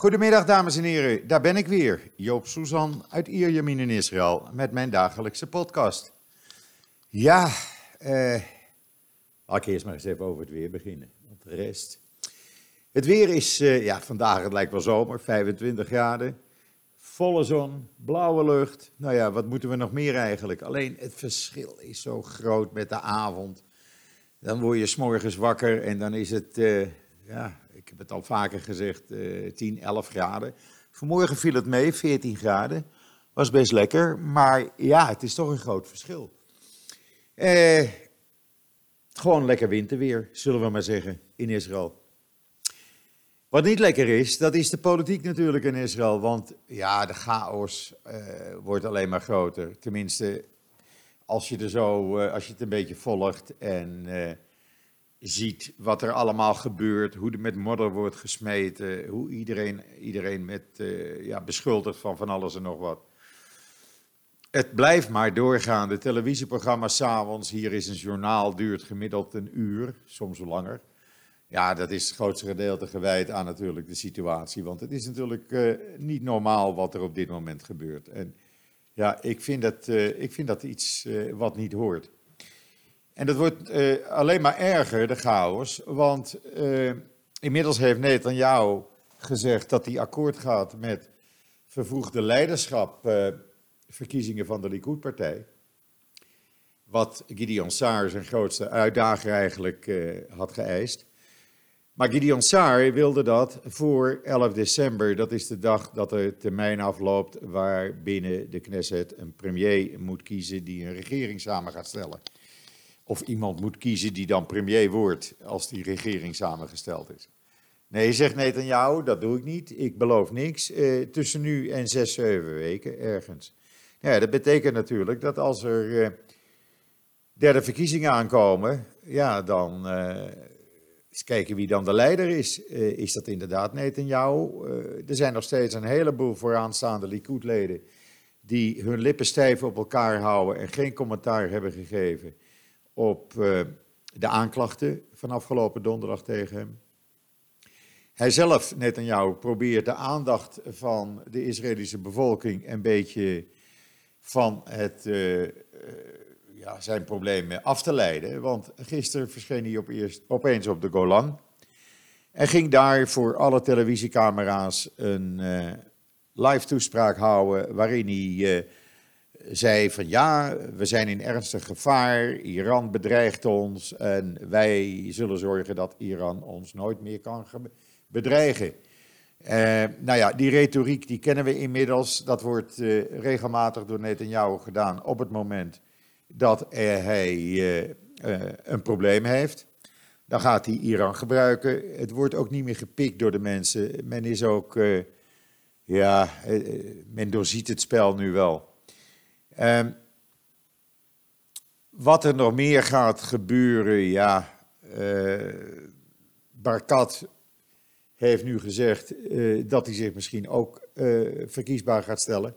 Goedemiddag, dames en heren. Daar ben ik weer, Joop Suzan uit Ierjemien in Israël, met mijn dagelijkse podcast. Ja, eh, laat ik eerst maar eens even over het weer beginnen. Want de rest. Het weer is, eh, ja, vandaag het lijkt wel zomer, 25 graden. Volle zon, blauwe lucht. Nou ja, wat moeten we nog meer eigenlijk? Alleen het verschil is zo groot met de avond. Dan word je s'morgens wakker en dan is het, eh, ja, ik heb het al vaker gezegd, eh 10, 11 graden. Vanmorgen viel het mee, 14 graden. Was best lekker, maar ja, het is toch een groot verschil. Eh, gewoon lekker winterweer, zullen we maar zeggen, in Israël. Wat niet lekker is, dat is de politiek natuurlijk in Israël. Want ja, de chaos eh, wordt alleen maar groter. Tenminste, als je, er zo, eh, als je het een beetje volgt en eh, ziet wat er allemaal gebeurt. Hoe er met modder wordt gesmeten. Hoe iedereen, iedereen met, eh, ja, beschuldigd van van alles en nog wat. Het blijft maar doorgaan. De televisieprogramma's s'avonds, hier is een journaal, duurt gemiddeld een uur, soms langer. Ja, dat is het grootste gedeelte gewijd aan natuurlijk de situatie. Want het is natuurlijk eh, niet normaal wat er op dit moment gebeurt. En ja, ik vind dat, eh, ik vind dat iets wat niet hoort. En dat wordt eh, alleen maar erger, de chaos. Want eh, inmiddels heeft Netanyahu gezegd dat hij akkoord gaat met vervroegde leiderschap, eh, van de Likud-partij. Wat Gideon Saar, zijn grootste uitdager, eigenlijk had geëist. Maar Gideon Saar wilde dat voor 11 december. Dat is de dag dat de termijn afloopt waarbinnen de Knesset een premier moet kiezen die een regering samen gaat stellen. Of iemand moet kiezen die dan premier wordt als die regering samengesteld is. Nee, zegt Netanyahu, dat doe ik niet. Ik beloof niks. Eh, tussen nu en zes, zeven weken ergens. Ja, dat betekent natuurlijk dat als er eh, derde verkiezingen aankomen, ja, dan eh, eens kijken wie dan de leider is. Eh, is dat inderdaad Netanyahu? Eh, er zijn nog steeds een heleboel vooraanstaande Likud-leden die hun lippen stijf op elkaar houden en geen commentaar hebben gegeven op eh, de aanklachten van afgelopen donderdag tegen hem. Hij zelf, Netanyahu, probeert de aandacht van de Israëlische bevolking een beetje van het, eh, eh, ja, zijn problemen af te leiden. Want gisteren verscheen hij op eerst, opeens op de Golan. En ging daar voor alle televisiecamera's een live toespraak houden. waarin hij zei: van ja, we zijn in ernstig gevaar. Iran bedreigt ons. En wij zullen zorgen dat Iran ons nooit meer kan ge- bedreigen. Eh, nou ja, die retoriek die kennen we inmiddels. Dat wordt eh, regelmatig door Netanyahu gedaan op het moment dat eh, hij een probleem heeft. Dan gaat hij Iran gebruiken. Het wordt ook niet meer gepikt door de mensen. Men is ook, ja, men doorziet het spel nu wel. Ehm, wat er nog meer gaat gebeuren, ja, eh Barkat heeft nu gezegd eh, dat hij zich misschien ook eh, verkiesbaar gaat stellen.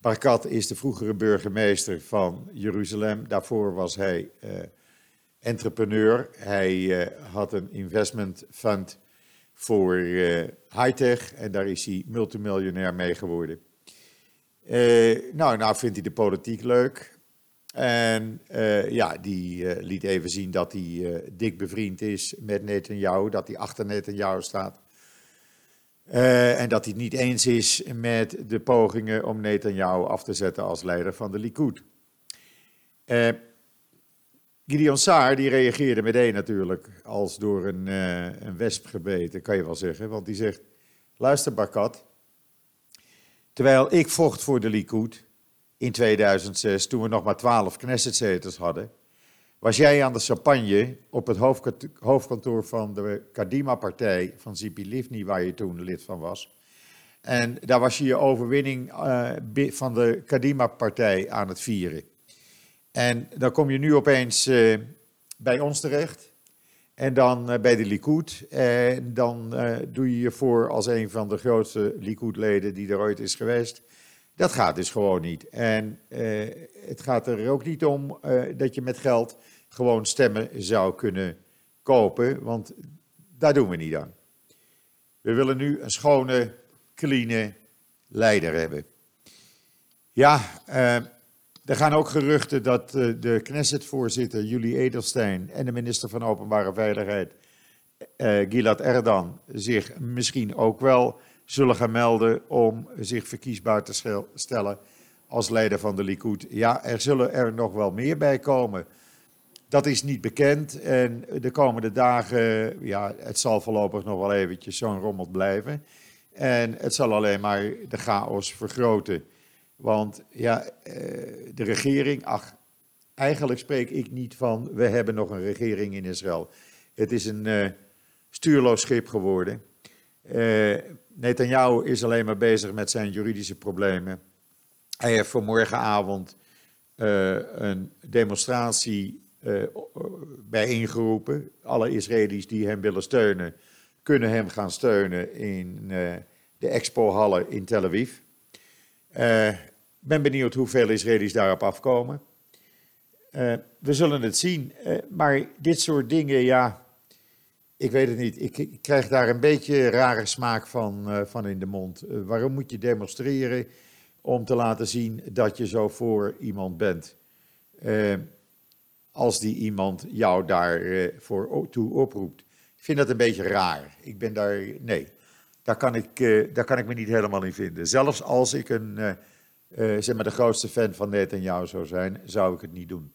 Barkat is de vroegere burgemeester van Jeruzalem. Daarvoor was hij entrepreneur. Hij had een investment fund voor high-tech en daar is hij multimiljonair mee geworden. Eh, nou, nou vindt hij de politiek leuk. En eh, ja, die eh, liet even zien dat hij dik bevriend is met Netanyahu, dat hij achter Netanyahu staat. En dat hij het niet eens is met de pogingen om Netanyahu af te zetten als leider van de Likud. Gideon Saar die reageerde meteen natuurlijk als door een, een wesp gebeten, kan je wel zeggen. Want die zegt, luister Barkat, terwijl ik vocht voor de Likud in 2006, toen we nog maar 12 Knessetzetels hadden, was jij aan de champagne op het hoofdkant- hoofdkantoor van de Kadima-partij van Zipi Livni, waar je toen lid van was. En daar was je je overwinning eh, van de Kadima-partij aan het vieren. En dan kom je nu opeens eh, bij ons terecht. En dan eh, bij de Likud. En dan eh, doe je je voor als een van de grootste Likud-leden die er ooit is geweest. Dat gaat dus gewoon niet. En eh, het gaat er ook niet om eh, dat je met geld gewoon stemmen zou kunnen kopen, want daar doen we niet aan. We willen nu een schone clean leider hebben. Ja, uh, er gaan ook geruchten dat uh, de Knesset-voorzitter Julie Edelstein en de minister van Openbare Veiligheid uh, Gilad Erdan zich misschien ook wel zullen gaan melden om zich verkiesbaar te stellen als leider van de Likud. Ja, er zullen er nog wel meer bij komen. Dat is niet bekend en de komende dagen, ja, het zal voorlopig nog wel eventjes zo'n rommel blijven. En het zal alleen maar de chaos vergroten. Want ja, eh, de regering, ach, eigenlijk spreek ik niet van we hebben nog een regering in Israël. Het is een uh, stuurloos schip geworden. Uh, Netanyahu is alleen maar bezig met zijn juridische problemen. Hij heeft voor morgenavond een demonstratie bijeengeroepen. Alle Israëli's die hem willen steunen, kunnen hem gaan steunen in de expohallen in Tel Aviv. Ik ben benieuwd hoeveel Israëli's daarop afkomen. we zullen het zien. maar dit soort dingen, ja, ik weet het niet. Ik, ik, krijg daar een beetje rare smaak van, van in de mond. Waarom moet je demonstreren om te laten zien dat je zo voor iemand bent? Als die iemand jou daarvoor toe oproept. Ik vind dat een beetje raar. Ik ben daar. Nee, daar kan ik, daar kan ik me niet helemaal in vinden. Zelfs als ik een, zeg maar de grootste fan van Netanyahu zou zijn, zou ik het niet doen.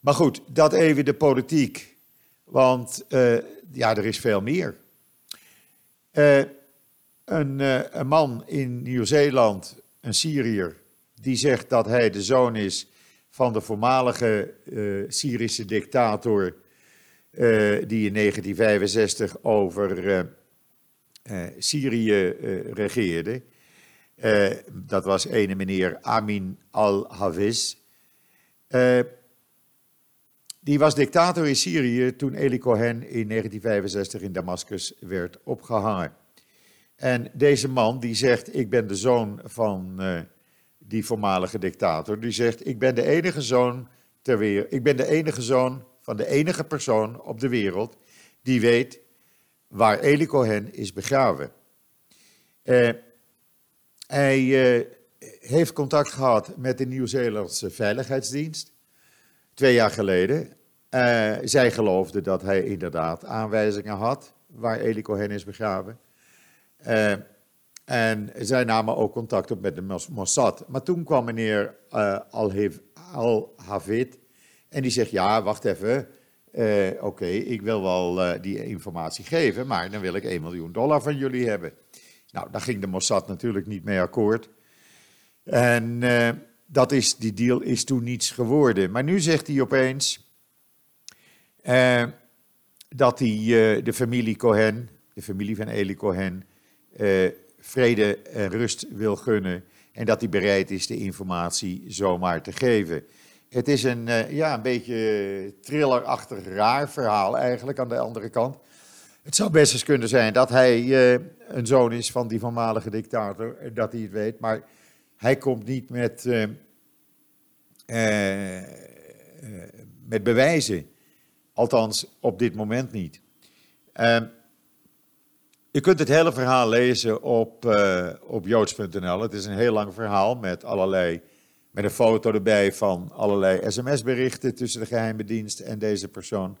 Maar goed, dat even de politiek. Want ja, er is veel meer. Een, een, man in Nieuw-Zeeland, een Syriër, die zegt dat hij de zoon is van de voormalige Syrische dictator die in 1965 over Syrië regeerde. dat was ene meneer Amin al-Hafiz. Die was dictator in Syrië toen Eli Cohen in 1965 in Damascus werd opgehangen. En deze man die zegt, ik ben de zoon van die voormalige dictator. Die zegt, ik ben de enige zoon ter wereld. Ik ben de enige zoon van de enige persoon op de wereld die weet waar Eli Cohen is begraven. Uh, hij uh, heeft contact gehad met de Nieuw-Zeelandse Veiligheidsdienst twee jaar geleden. Uh, zij geloofde dat hij inderdaad aanwijzingen had waar Eli Cohen is begraven. En zij namen ook contact op met de Mossad. Maar toen kwam meneer Al-Havid en die zegt, ja, wacht even, oké, okay, ik wil wel die informatie geven, maar dan wil ik 1 miljoen dollar van jullie hebben. Nou, daar ging de Mossad natuurlijk niet mee akkoord. En dat is, die deal is toen niets geworden. Maar nu zegt hij opeens dat hij de familie Cohen, de familie van Eli Cohen, vrede en rust wil gunnen. En dat hij bereid is de informatie zomaar te geven. Het is een, ja, een beetje thrillerachtig raar verhaal eigenlijk aan de andere kant. Het zou best eens kunnen zijn dat hij een zoon is van die voormalige dictator, dat hij het weet. Maar hij komt niet met, met bewijzen. Althans, op dit moment niet. je kunt het hele verhaal lezen op, op joods.nl. Het is een heel lang verhaal met allerlei. Met een foto erbij van allerlei sms-berichten tussen de geheime dienst en deze persoon.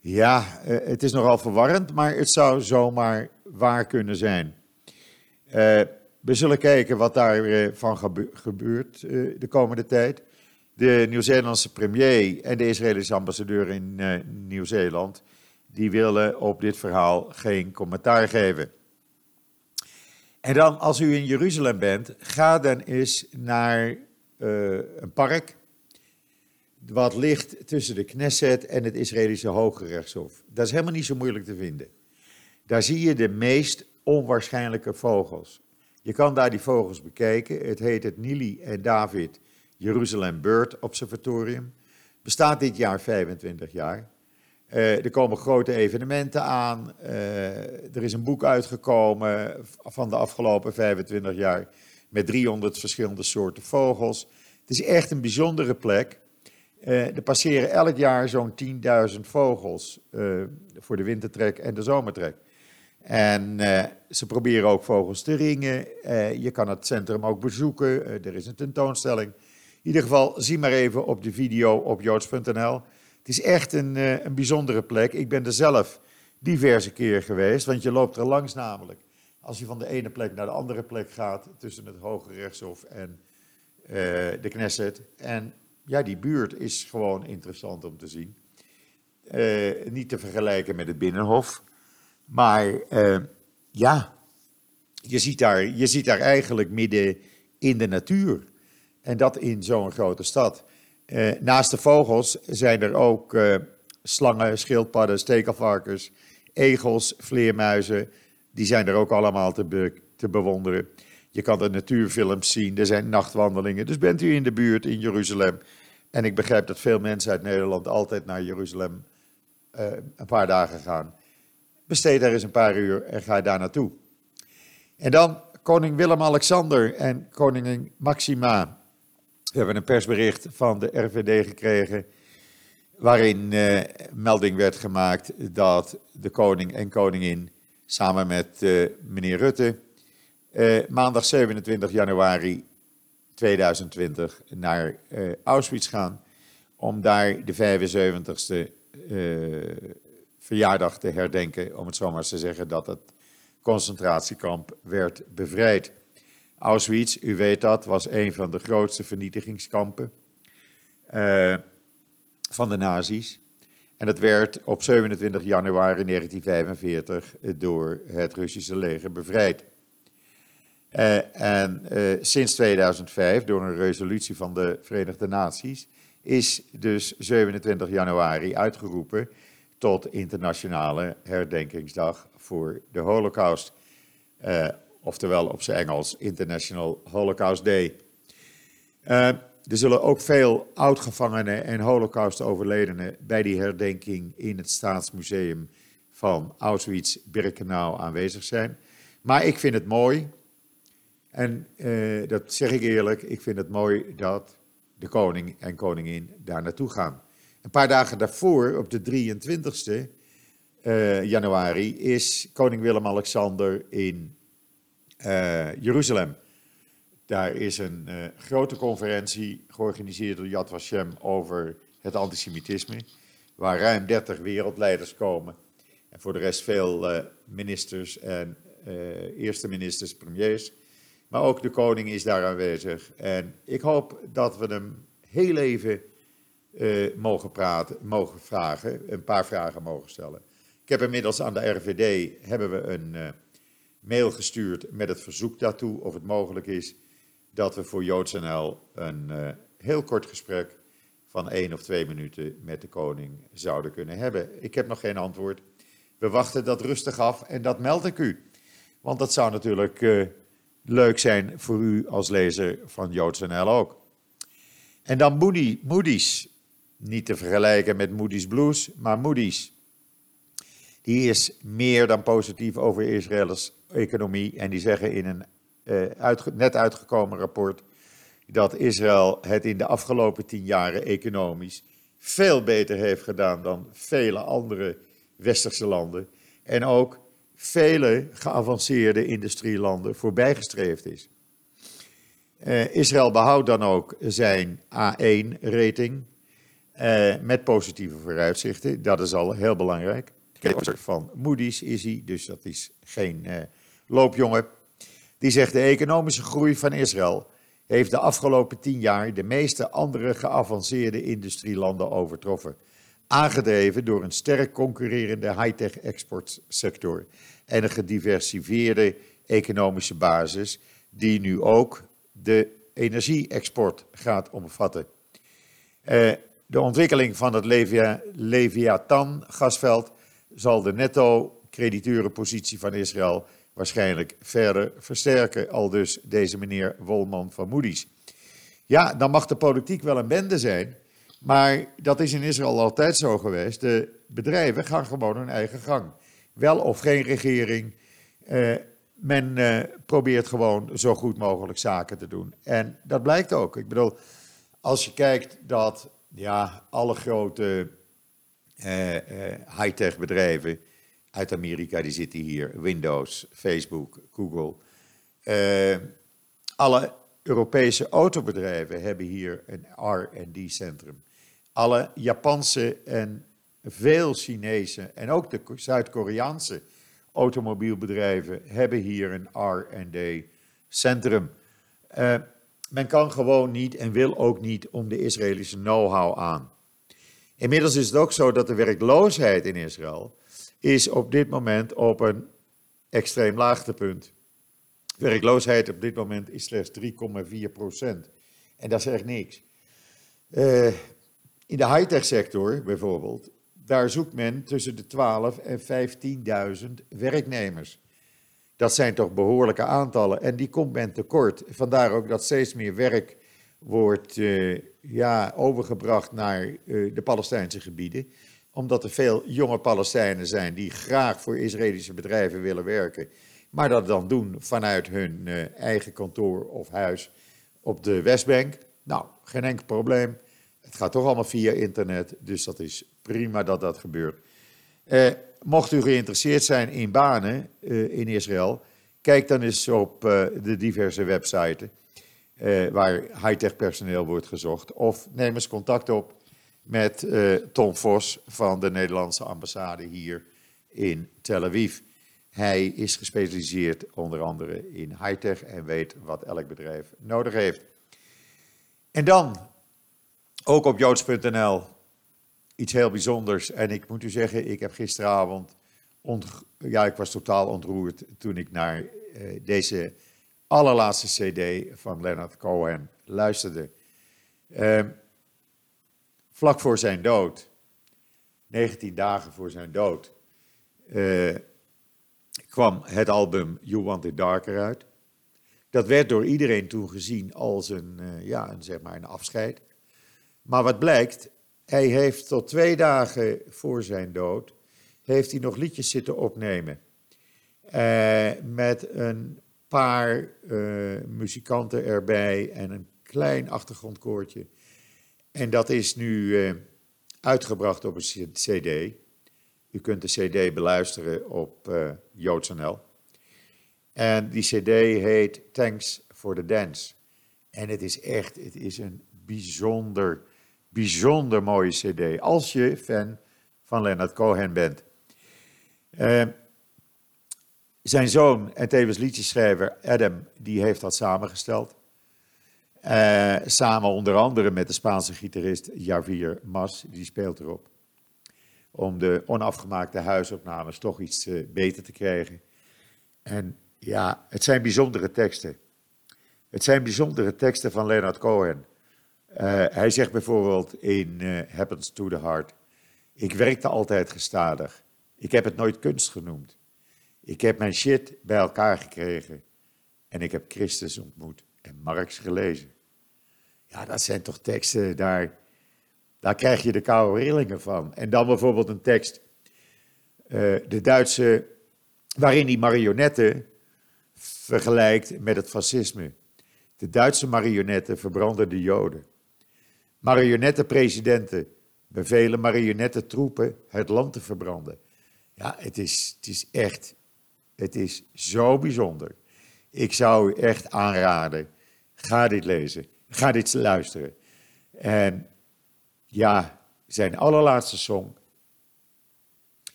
Ja, het is nogal verwarrend, maar het zou zomaar waar kunnen zijn. We zullen kijken wat daarvan eh, gebeurt eh, de komende tijd. De Nieuw-Zeelandse premier en de Israëlische ambassadeur in eh, Nieuw-Zeeland, die willen op dit verhaal geen commentaar geven. En dan, als u in Jeruzalem bent, ga dan eens naar een park wat ligt tussen de Knesset en het Israëlische Hoge Rechtshof. Dat is helemaal niet zo moeilijk te vinden. Daar zie je de meest onwaarschijnlijke vogels. Je kan daar die vogels bekijken. Het heet het Nili en David Jeruzalem Bird Observatorium. Bestaat dit jaar 25 jaar. Uh, er komen grote evenementen aan. Uh, er is een boek uitgekomen van de afgelopen 25 jaar met 300 verschillende soorten vogels. Het is echt een bijzondere plek. Uh, er passeren elk jaar zo'n 10.000 vogels voor de wintertrek en de zomertrek. En eh, ze proberen ook vogels te ringen. Eh, je kan het centrum ook bezoeken. Eh, er is een tentoonstelling. In ieder geval, zie maar even op de video op joods.nl. Het is echt een, een bijzondere plek. Ik ben er zelf diverse keer geweest, want je loopt er langs namelijk. Als je van de ene plek naar de andere plek gaat, tussen het Hoge Rechtshof en de Knesset. En ja, die buurt is gewoon interessant om te zien. niet te vergelijken met het Binnenhof. Maar uh, ja, je ziet, daar, je ziet daar eigenlijk midden in de natuur. En dat in zo'n grote stad. Naast de vogels zijn er ook slangen, schildpadden, stekelvarkens, egels, vleermuizen. Die zijn er ook allemaal te, te bewonderen. Je kan de natuurfilms zien, er zijn nachtwandelingen. Dus bent u in de buurt in Jeruzalem. En ik begrijp dat veel mensen uit Nederland altijd naar Jeruzalem een paar dagen gaan. Besteed daar eens een paar uur en ga daar naartoe. En dan koning Willem-Alexander en koningin Maxima. We hebben een persbericht van de RVD gekregen. Waarin eh, melding werd gemaakt dat de koning en koningin samen met eh, meneer Rutte eh, maandag 27 januari 2020 naar eh, Auschwitz gaan. Om daar de 75ste verjaardag te herdenken, om het zo maar te zeggen, dat het concentratiekamp werd bevrijd. Auschwitz, u weet dat, was een van de grootste vernietigingskampen uh, van de nazi's. En het werd op 27 januari 1945 door het Russische leger bevrijd. Uh, en uh, sinds 2005, door een resolutie van de Verenigde Naties, is dus 27 januari uitgeroepen tot internationale herdenkingsdag voor de Holocaust. Uh, oftewel op zijn Engels International Holocaust Day. Er zullen ook veel oudgevangenen en Holocaust-overledenen bij die herdenking in het Staatsmuseum van Auschwitz-Birkenau aanwezig zijn. Maar ik vind het mooi, en uh, dat zeg ik eerlijk, ik vind het mooi dat de koning en koningin daar naartoe gaan. Een paar dagen daarvoor, op de 23e uh, januari, is koning Willem-Alexander in uh, Jeruzalem. Daar is een uh, grote conferentie georganiseerd door Yad Vashem over het antisemitisme, waar ruim 30 wereldleiders komen. En voor de rest veel ministers en eerste ministers, premiers. Maar ook de koning is daar aanwezig. En ik hoop dat we hem heel even mogen, praten, mogen vragen, een paar vragen mogen stellen. Ik heb inmiddels aan de RVD hebben we een mail gestuurd met het verzoek daartoe of het mogelijk is dat we voor JoodsNL een uh, heel kort gesprek van één of twee minuten met de koning zouden kunnen hebben. Ik heb nog geen antwoord. We wachten dat rustig af en dat meld ik u. Want dat zou natuurlijk leuk zijn voor u als lezer van JoodsNL ook. En dan Moody, Moody's. Niet te vergelijken met Moody's Blues, maar Moody's. Die is meer dan positief over Israëls economie. En die zeggen in een uh, net uitgekomen rapport dat Israël het in de afgelopen tien jaren economisch veel beter heeft gedaan dan vele andere westerse landen. En ook vele geavanceerde industrielanden voorbijgestreefd is. Uh, Israël behoudt dan ook zijn A1-rating. Uh, met positieve vooruitzichten. Dat is al heel belangrijk. Van Moody's is hij, dus dat is geen uh, loopjongen. Die zegt de economische groei van Israël heeft de afgelopen tien jaar de meeste andere geavanceerde industrielanden overtroffen. Aangedreven door een sterk concurrerende high-tech exportsector en een gediversifieerde economische basis die nu ook de energie-export gaat omvatten. Uh, de ontwikkeling van het Leviathan-gasveld zal de netto-crediteurenpositie van Israël waarschijnlijk verder versterken, al dus deze meneer Wolman van Moody's. Ja, dan mag de politiek wel een bende zijn, maar dat is in Israël altijd zo geweest. De bedrijven gaan gewoon hun eigen gang. Wel of geen regering, eh, men eh, probeert gewoon zo goed mogelijk zaken te doen. En dat blijkt ook. Ik bedoel, als je kijkt dat ja, alle grote eh, high-tech bedrijven uit Amerika, die zitten hier. Windows, Facebook, Google. Uh, alle Europese autobedrijven hebben hier een RD-centrum. Alle Japanse en veel Chinese en ook de Zuid-Koreaanse automobielbedrijven hebben hier een RD-centrum. Uh, men kan gewoon niet en wil ook niet om de Israëlische know-how aan. Inmiddels is het ook zo dat de werkloosheid in Israël is op dit moment op een extreem laagtepunt. Werkloosheid op dit moment is slechts 3,4 procent. En dat is echt niks. Uh, in de high-tech sector bijvoorbeeld, daar zoekt men tussen de 12 en 15.000 werknemers. Dat zijn toch behoorlijke aantallen en die komt men tekort. Vandaar ook dat steeds meer werk wordt uh, ja, overgebracht naar uh, de Palestijnse gebieden. Omdat er veel jonge Palestijnen zijn die graag voor Israëlische bedrijven willen werken. Maar dat dan doen vanuit hun uh, eigen kantoor of huis op de Westbank. Nou, geen enkel probleem. Het gaat toch allemaal via internet, dus dat is prima dat dat gebeurt. Eh, mocht u geïnteresseerd zijn in banen uh, in Israël, kijk dan eens op de diverse websites waar high-tech personeel wordt gezocht. Of neem eens contact op met Tom Vos van de Nederlandse ambassade hier in Tel Aviv. Hij is gespecialiseerd onder andere in high-tech en weet wat elk bedrijf nodig heeft. En dan, ook op joods.nl, iets heel bijzonders. En ik moet u zeggen, ik heb gisteravond, ja, ik was totaal ontroerd toen ik naar uh, deze allerlaatste CD van Leonard Cohen luisterde. Uh, vlak voor zijn dood, 19 dagen voor zijn dood, uh, kwam het album You Want It Darker uit. Dat werd door iedereen toen gezien als een, uh, ja, een, zeg maar een afscheid. Maar wat blijkt, hij heeft tot twee dagen voor zijn dood, heeft hij nog liedjes zitten opnemen. Uh, met een paar muzikanten erbij en een klein achtergrondkoortje. En dat is nu uh, uitgebracht op een cd. U kunt de cd beluisteren op uh, JoodsNL. En die cd heet Thanks for the Dance. En het is echt, het is een bijzonder bijzonder mooie CD. Als je fan van Leonard Cohen bent. Uh, zijn zoon en tevens liedjeschrijver Adam, die heeft dat samengesteld. Uh, samen onder andere met de Spaanse gitarist Javier Mas, die speelt erop. Om de onafgemaakte huisopnames toch iets uh, beter te krijgen. En ja, het zijn bijzondere teksten. Het zijn bijzondere teksten van Leonard Cohen. Uh, hij zegt bijvoorbeeld in Happens to the Heart: Ik werkte altijd gestadig. Ik heb het nooit kunst genoemd. Ik heb mijn shit bij elkaar gekregen. En ik heb Christus ontmoet en Marx gelezen. Ja, dat zijn toch teksten, daar, daar krijg je de koude rillingen van. En dan bijvoorbeeld een tekst, uh, de Duitse, waarin die marionetten vergelijkt met het fascisme. De Duitse marionetten verbranden de Joden. Marionettenpresidenten bevelen marionettentroepen het land te verbranden. Ja, het is, het is echt, het is zo bijzonder. Ik zou echt aanraden, ga dit lezen, ga dit luisteren. En ja, zijn allerlaatste song,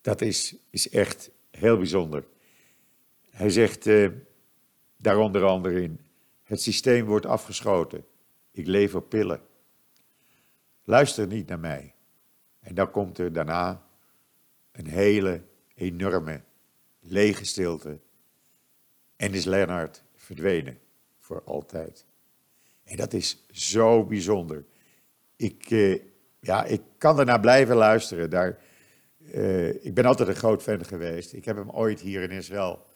dat is, is echt heel bijzonder. Hij zegt uh, daar onder andere in, het systeem wordt afgeschoten, ik leef op pillen. Luister niet naar mij. En dan komt er daarna een hele enorme lege stilte. En is Lennart verdwenen voor altijd. En dat is zo bijzonder. Ik, eh, ja, ik kan ernaar blijven luisteren. Daar, uh, ik ben altijd een groot fan geweest. Ik heb hem ooit hier in Israël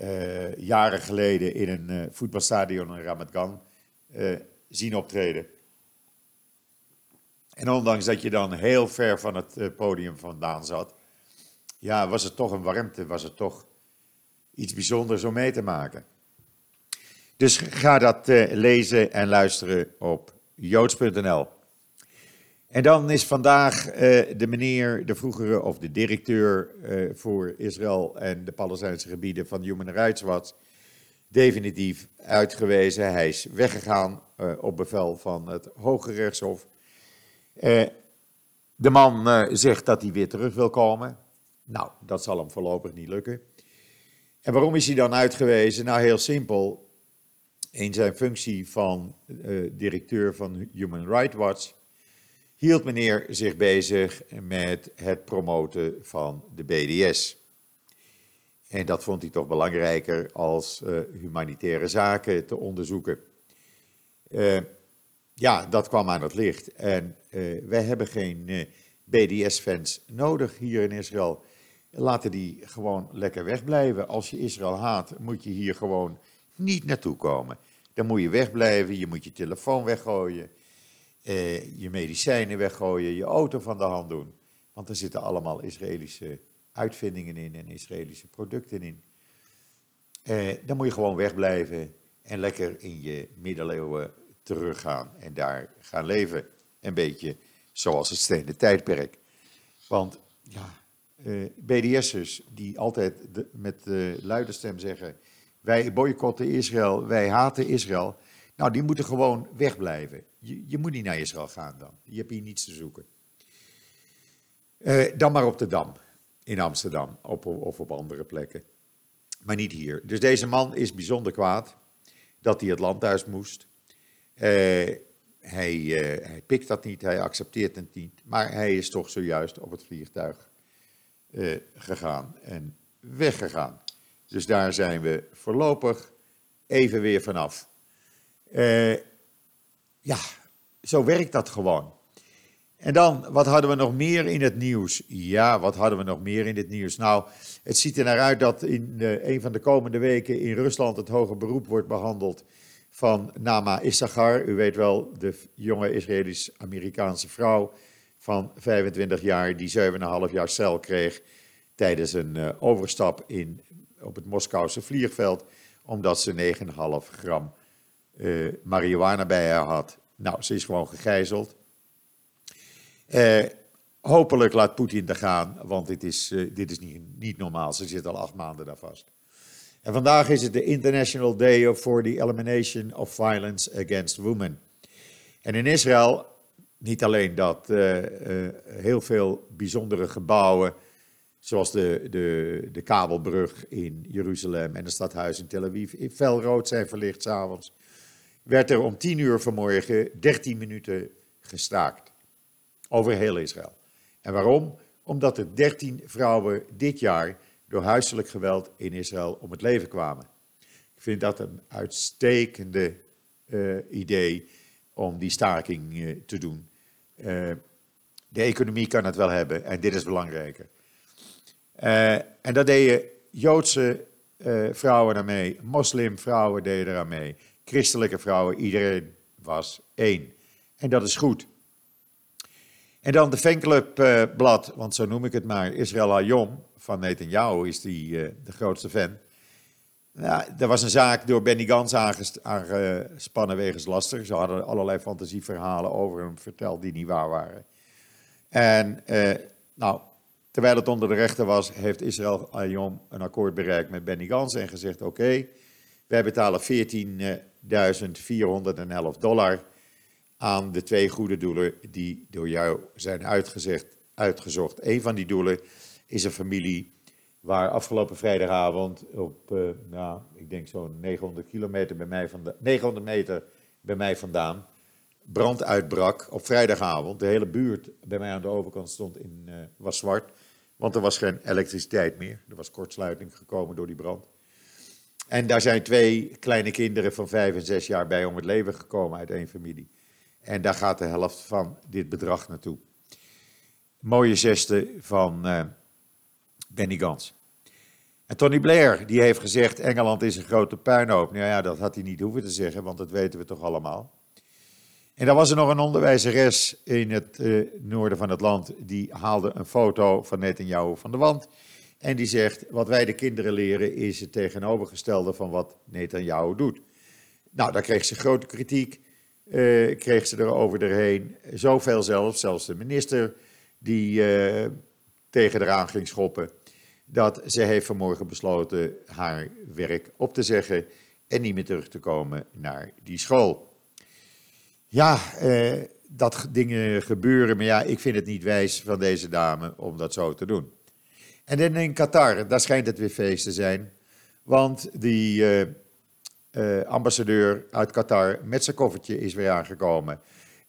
uh, jaren geleden in een voetbalstadion in Ramat Gan zien optreden. En ondanks dat je dan heel ver van het eh, podium vandaan zat, ja, was het toch een warmte, was het toch iets bijzonders om mee te maken. Dus ga dat uh, lezen en luisteren op joods.nl. En dan is vandaag eh, de meneer, de vroegere of de directeur eh, voor Israël en de Palestijnse gebieden van Human Rights Watch definitief uitgewezen. Hij is weggegaan op bevel van het Hoge Rechtshof. de man zegt dat hij weer terug wil komen. Nou, dat zal hem voorlopig niet lukken. En waarom is hij dan uitgewezen? Nou, heel simpel. In zijn functie van directeur van Human Rights Watch hield meneer zich bezig met het promoten van de BDS. En dat vond hij toch belangrijker als uh, humanitaire zaken te onderzoeken. Uh, ja, dat kwam aan het licht. En wij hebben geen BDS-fans nodig hier in Israël. Laten die gewoon lekker wegblijven. Als je Israël haat, moet je hier gewoon niet naartoe komen. Dan moet je wegblijven, je moet je telefoon weggooien eh, je medicijnen weggooien, je auto van de hand doen. Want er zitten allemaal Israëlische uitvindingen in en Israëlische producten in. Eh, dan moet je gewoon wegblijven en lekker in je middeleeuwen teruggaan en daar gaan leven. Een beetje zoals het stenen tijdperk. Want ja, BDS'ers die altijd met de luide stem zeggen: wij boycotten Israël, wij haten Israël. Nou, die moeten gewoon wegblijven. Je, je moet niet naar Israël gaan dan. Je hebt hier niets te zoeken. Uh, dan maar op de Dam in Amsterdam op, of op andere plekken. Maar niet hier. Dus deze man is bijzonder kwaad dat hij het landhuis moest. Uh, hij, hij pikt dat niet, hij accepteert het niet. Maar hij is toch zojuist op het vliegtuig gegaan en weggegaan. Dus daar zijn we voorlopig even weer vanaf. Uh, ja, zo werkt dat gewoon. En dan, wat hadden we nog meer in het nieuws? Ja, wat hadden we nog meer in het nieuws? Nou, het ziet er naar uit dat in een van de komende weken in Rusland het hoger beroep wordt behandeld van Nama Issachar. U weet wel, de jonge Israëlisch-Amerikaanse vrouw van 25 jaar die 7,5 jaar cel kreeg tijdens een uh, overstap in, op het Moskouse vliegveld, omdat ze 9,5 gram uh, marihuana bij haar had. Nou, ze is gewoon gegijzeld. Uh, hopelijk laat Poetin er gaan, want dit is, dit is niet, niet normaal. Ze zit al acht maanden daar vast. En vandaag is het de International Day for the Elimination of Violence Against Women. En in Israël, niet alleen dat, uh, heel veel bijzondere gebouwen, zoals de, de, de kabelbrug in Jeruzalem en het stadhuis in Tel Aviv, felrood zijn verlicht s'avonds werd er om tien uur vanmorgen 13 minuten gestaakt. Over heel Israël. En waarom? Omdat er 13 vrouwen dit jaar door huiselijk geweld in Israël om het leven kwamen. Ik vind dat een uitstekende uh, idee om die staking uh, te doen. Uh, de economie kan het wel hebben en dit is belangrijker. en dat deden Joodse vrouwen daarmee, moslimvrouwen deden eraan mee christelijke vrouwen, iedereen was één. En dat is goed. En dan de fanclubblad, want zo noem ik het maar, Israël Hayom van Netanyahu is die de grootste fan. Nou, er was een zaak door Benny Gans aangespannen wegens laster. Ze hadden allerlei fantasieverhalen over hem verteld die niet waar waren. En uh, nou, terwijl het onder de rechter was, heeft Israël Hayom een akkoord bereikt met Benny Gans en gezegd: oké, wij betalen 14 1411 dollar aan de twee goede doelen die door jou zijn uitgezegd, uitgezocht. Een van die doelen is een familie waar afgelopen vrijdagavond op, uh, nou, ik denk zo'n 900 kilometer bij mij vandaan, 900 meter bij mij vandaan, brand uitbrak op vrijdagavond. De hele buurt bij mij aan de overkant stond in, uh, was zwart, want er was geen elektriciteit meer. Er was kortsluiting gekomen door die brand. En daar zijn twee kleine kinderen van vijf en zes jaar bij om het leven gekomen uit één familie. En daar gaat de helft van dit bedrag naartoe. Mooie zesde van uh, Benny Gans. En Tony Blair, die heeft gezegd, Engeland is een grote puinhoop. Nou ja, dat had hij niet hoeven te zeggen, want dat weten we toch allemaal. En dan was er nog een onderwijzeres in het uh, noorden van het land, die haalde een foto van Netanyahu van de wand. En die zegt, wat wij de kinderen leren is het tegenovergestelde van wat Netanyahu doet. Nou, daar kreeg ze grote kritiek. uh, kreeg ze er over erheen. Zoveel zelfs, zelfs de minister die uh, tegen eraan ging schoppen. Dat ze heeft vanmorgen besloten haar werk op te zeggen en niet meer terug te komen naar die school. Ja, uh, dat dingen gebeuren, maar ja, ik vind het niet wijs van deze dame om dat zo te doen. En dan in Qatar, daar schijnt het weer feest te zijn, want die uh, ambassadeur uit Qatar met zijn koffertje is weer aangekomen.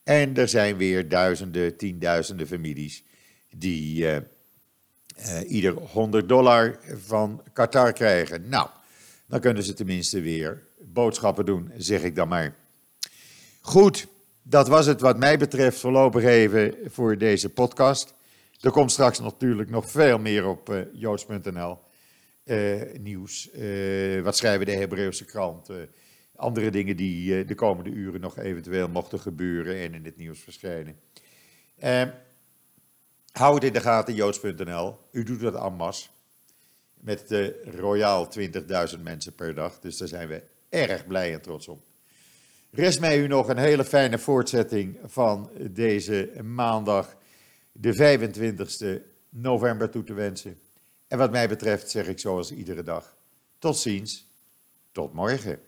En er zijn weer duizenden, tienduizenden families die uh, uh, ieder 100 dollar van Qatar krijgen. Nou, dan kunnen ze tenminste weer boodschappen doen, zeg ik dan maar. Goed, dat was het wat mij betreft voorlopig even voor deze podcast. Er komt straks natuurlijk nog veel meer op joods.nl. Uh, nieuws. Uh, wat schrijven de Hebreeuwse kranten? andere dingen die uh, de komende uren nog eventueel mochten gebeuren en in het nieuws verschijnen. Hou het in de gaten, joods.nl. U doet dat masse. Met de royaal 20.000 mensen per dag. Dus daar zijn we erg blij en trots op. Rest mij u nog een hele fijne voortzetting van deze maandag, de 25e november, toe te wensen. En wat mij betreft zeg ik zoals iedere dag: tot ziens, tot morgen.